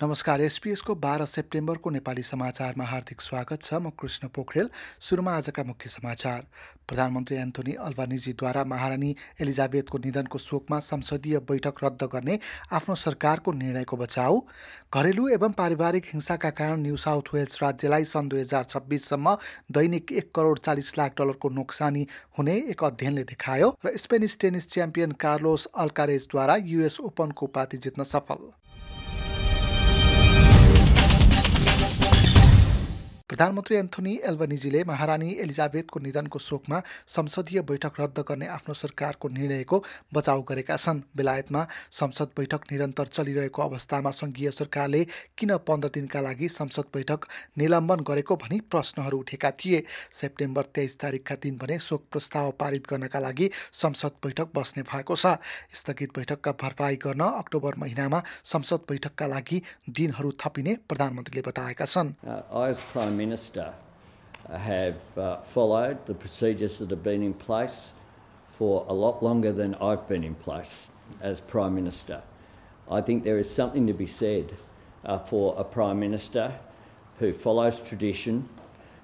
नमस्कार एसपिएसको बाह्र सेप्टेम्बरको नेपाली समाचारमा हार्दिक स्वागत छ। म कृष्ण पोखरेल सुरुमा आजका मुख्य समाचार। प्रधानमन्त्री एन्थोनी अल्बानिजीद्वारा महारानी एलिजाबेथको निधनको शोकमा संसदीय बैठक रद्द गर्ने आफ्नो सरकारको निर्णयको बचाउ। घरेलु एवं पारिवारिक हिंसाका कारण न्यू साउथ वेल्स राज्यलाई सन् दुई हजार छब्बिससम्म दैनिक एक करोड चालिस लाख डलरको नोक्सानी हुने एक अध्ययनले देखायो र स्पेनिस टेनिस च्याम्पियन कार्लोस अल्कारेजद्वारा युएस ओपनको उपाधि जित्न सफल। प्रधानमन्त्री एन्थोनी एल्बनिजीले महारानी एलिजाबेथको निधनको शोकमा संसदीय बैठक रद्द गर्ने आफ्नो सरकारको निर्णयको बचाउ गरेका छन्। बेलायतमा संसद बैठक निरन्तर चलिरहेको अवस्थामा सङ्घीय सरकारले किन पन्ध्र दिनका लागि संसद बैठक निलम्बन गरेको भनी प्रश्नहरू उठेका थिए। सेप्टेम्बर तेइस तारिकका दिन भने शोक प्रस्ताव पारित गर्नका लागि संसद बैठक बस्ने भएको छ। स्थगित बैठकका भरपाई गर्न अक्टोबर महिनामा संसद बैठकका लागि दिनहरू थपिने प्रधानमन्त्रीले बताएका छन्। Minister have uh, followed the procedures that have been in place for a lot longer than I've been in place as Prime Minister. I think there is something to be said uh, for a Prime Minister who follows tradition,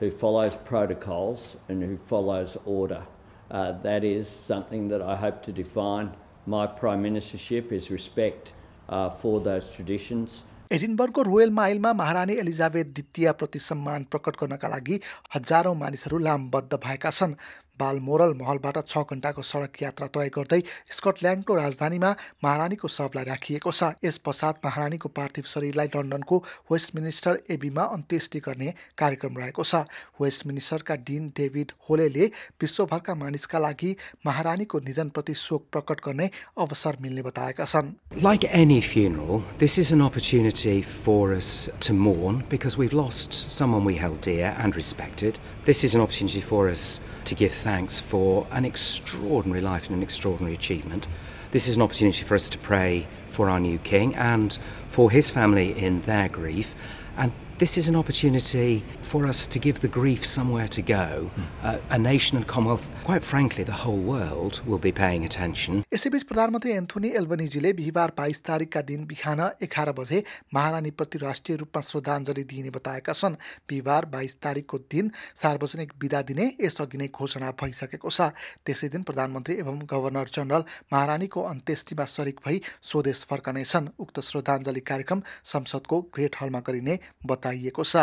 who follows protocols, and who follows order. Uh, that is something that I hope to define my Prime Ministership is respect uh, for those traditions एडिनबर्गको royal माइलमा महारानी Elizabeth द्वितीयप्रति सम्मान प्रकट गर्नका लागि हजारौँ मानिसहरू लामबद्ध भएका छन्। बालमोरल महलबाट छ घन्टाको सडक यात्रा तय गर्दै स्कटल्यान्डको राजधानीमा महारानीको शवलाई राखिएको छ। यस पश्चात महारानीको पार्थिव शरीरलाई लन्डनको वेस्ट मिनिस्टर एबीमा अन्त्येष्टि गर्ने कार्यक्रम रहेको छ। वेस्ट मिनिस्टरका डिन डेभिड होलेले विश्वभरका मानिसका लागि महारानीको निधनप्रति शोक प्रकट गर्ने अवसर मिल्ने बताएका छन्। Like any funeral, this is an opportunity for us to mourn because we've lost someone we held dear and respected. This is an opportunity for give thanks for an extraordinary life and an extraordinary achievement. This is an opportunity for us to pray for our new king and for his family in their grief. And this is an opportunity for us to give the grief somewhere to go. Mm. Uh, a nation and Commonwealth, quite frankly, the whole world will be paying attention. यसैबीच प्रधानमन्त्री Anthony एल्बनिजीले बिहिबार बाइस तारिकका दिन बिहान एघार बजे महारानीप्रति राष्ट्रिय रूपमा श्रद्धाञ्जली दिइने बताएका छन् बिहिबार बाइस तारिकको दिन सार्वजनिक विदा दिने यसअघि नै घोषणा भइसकेको छ त्यसै दिन प्रधानमन्त्री एवं गभर्नर जनरल महारानीको अन्त्येष्टिमा सरिक भई स्वदेश फर्कनेछन् उक्त श्रद्धाञ्जली कार्यक्रम संसदको ग्रेट हलमा गरिने बताइएको छ।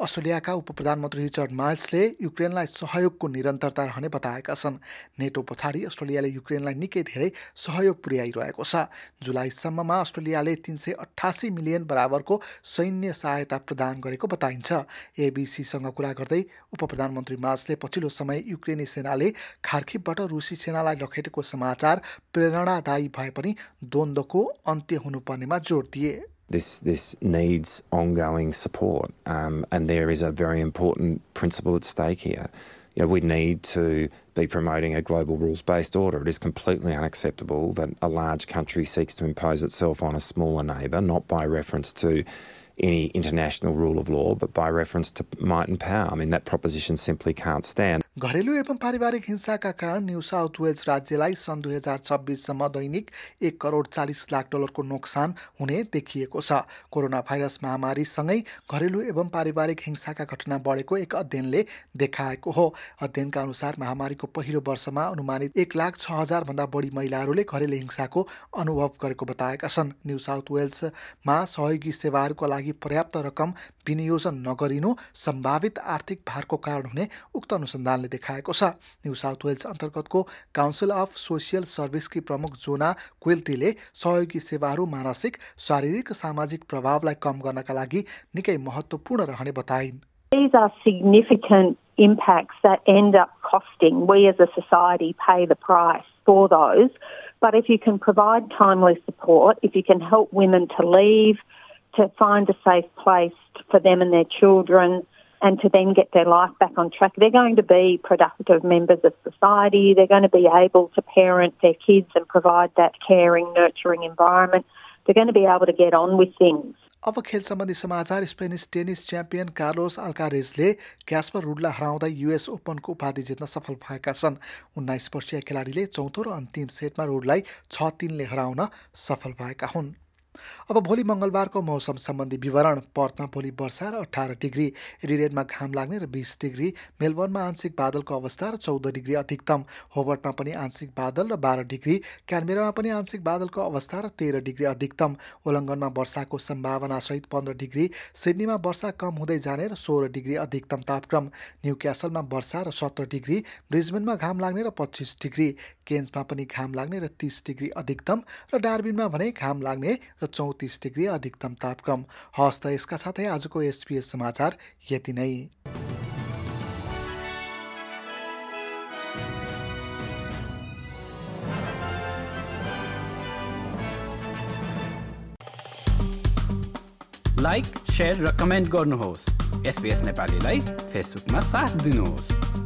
अस्ट्रेलियाका उप प्रधानमन्त्री रिचर्ड माइल्सले युक्रेनलाई सहयोगको निरन्तरता रहने बताएका छन्। नेटो पछाडि अस्ट्रेलियाले युक्रेनलाई निकै धेरै सहयोग पुर्याइरहेको छ। जुलाईसम्ममा अस्ट्रेलियाले तिन सय अठासी मिलियन बराबरको सैन्य सहायता प्रदान गरेको बताइन्छ। एबिसीसँग कुरा गर्दै उप प्रधानमन्त्री मार्सले पछिल्लो समय युक्रेनी सेनाले खार्खिबबाट रुसी सेनालाई लखेटेको समाचार प्रेरणादायी भए पनि द्वन्द्वको अन्त्य हुनुपर्नेमा जोड दिए। This, this needs ongoing support, um, and there is a very important principle at stake here. You know, we need to be promoting a global rules based order. It is completely unacceptable that a large country seeks to impose itself on a smaller neighbour, not by reference to any international rule of law, but by reference to might and power. I mean, that proposition simply can't stand. घरेलु एवं पारिवारिक हिंसाका कारण new South Wales राज्यलाई सन् दुई हजार छब्बिससम्म दैनिक एक करोड चालिस लाख डलरको नोक्सान हुने देखिएको छ। कोरोना भाइरस महामारीसँगै घरेलु एवं पारिवारिक हिंसाका घटना बढेको एक अध्ययनले देखाएको हो। अध्ययनका अनुसार महामारीको पहिलो वर्षमा अनुमानित एक लाख छ हजारभन्दा बढी महिलाहरूले घरेलु हिंसाको अनुभव गरेको बताएका छन्। न्यू साउथ वेल्समा सहयोगी सेवाहरूका लागि पर्याप्त रकम विनियोजन नगरिनु सम्भावित आर्थिक भारको कारण हुने उक्त अनुसन्धानले देखाएको छ न्यू साउथ वेल्स अन्तर्गतको काउन्सिल अफ सोसियल सर्भिसकी प्रमुख जोना क्वेल्टीले सहयोगी सेवाहरू मानसिक शारीरिक सामाजिक प्रभावलाई कम गर्नका लागि निकै महत्त्वपूर्ण रहने बताइन् These are significant impacts that end up costing. We as a society pay the price for those. But if you can provide timely support, if you can help women to leave, to find a safe place for them and their children, and to then get their life back on track, they're going to be productive members of society. They're going to be able to parent their kids and provide that caring, nurturing environment. They're going to be able to get on with things. अब खेल सम्बन्धी समाचार Spanish tennis champion Carlos अल्कारेजले Casper रुडलाई हराउँदै US ओपनको उपाधि जित्न सफल भएका छन् उन्नाइस वर्षीय खेलाडीले चौथो र अन्तिम सेटमा रुडलाई छ तिनले हराउन सफल भएका हुन् अब भोलि मङ्गलबारको मौसम सम्बन्धी विवरण पर्थमा भोलि वर्षा र अठार डिग्री एडिरेडमा घाम लाग्ने र बिस डिग्री मेलबर्नमा आंशिक बादलको अवस्था र चौध डिग्री अधिकतम होबर्टमा पनि आंशिक बादल र बाह्र डिग्री क्यानबेरामा पनि आंशिक बादलको अवस्था र तेह्र डिग्री अधिकतम ओलङ्गनमा वर्षाको सम्भावना सहित पन्ध्र डिग्री सिडनीमा वर्षा कम हुँदै जाने र सोह्र डिग्री अधिकतम तापक्रम न्यू क्यासलमा वर्षा र सत्र डिग्री ब्रिजबेनमा घाम लाग्ने र पच्चिस डिग्री केन्समा पनि घाम लाग्ने र तिस डिग्री अधिकतम र डार्बिनमा भने घाम लाग्ने र चौतिस डिग्री अधिकतम तापक्रम। हस् त यसका साथै आजको एसपिएस समाचार यति नै। लाइक सेयर र कमेन्ट गर्नुहोस्। एसपिएस नेपालीलाई फेसबुकमा साथ दिनुहोस्।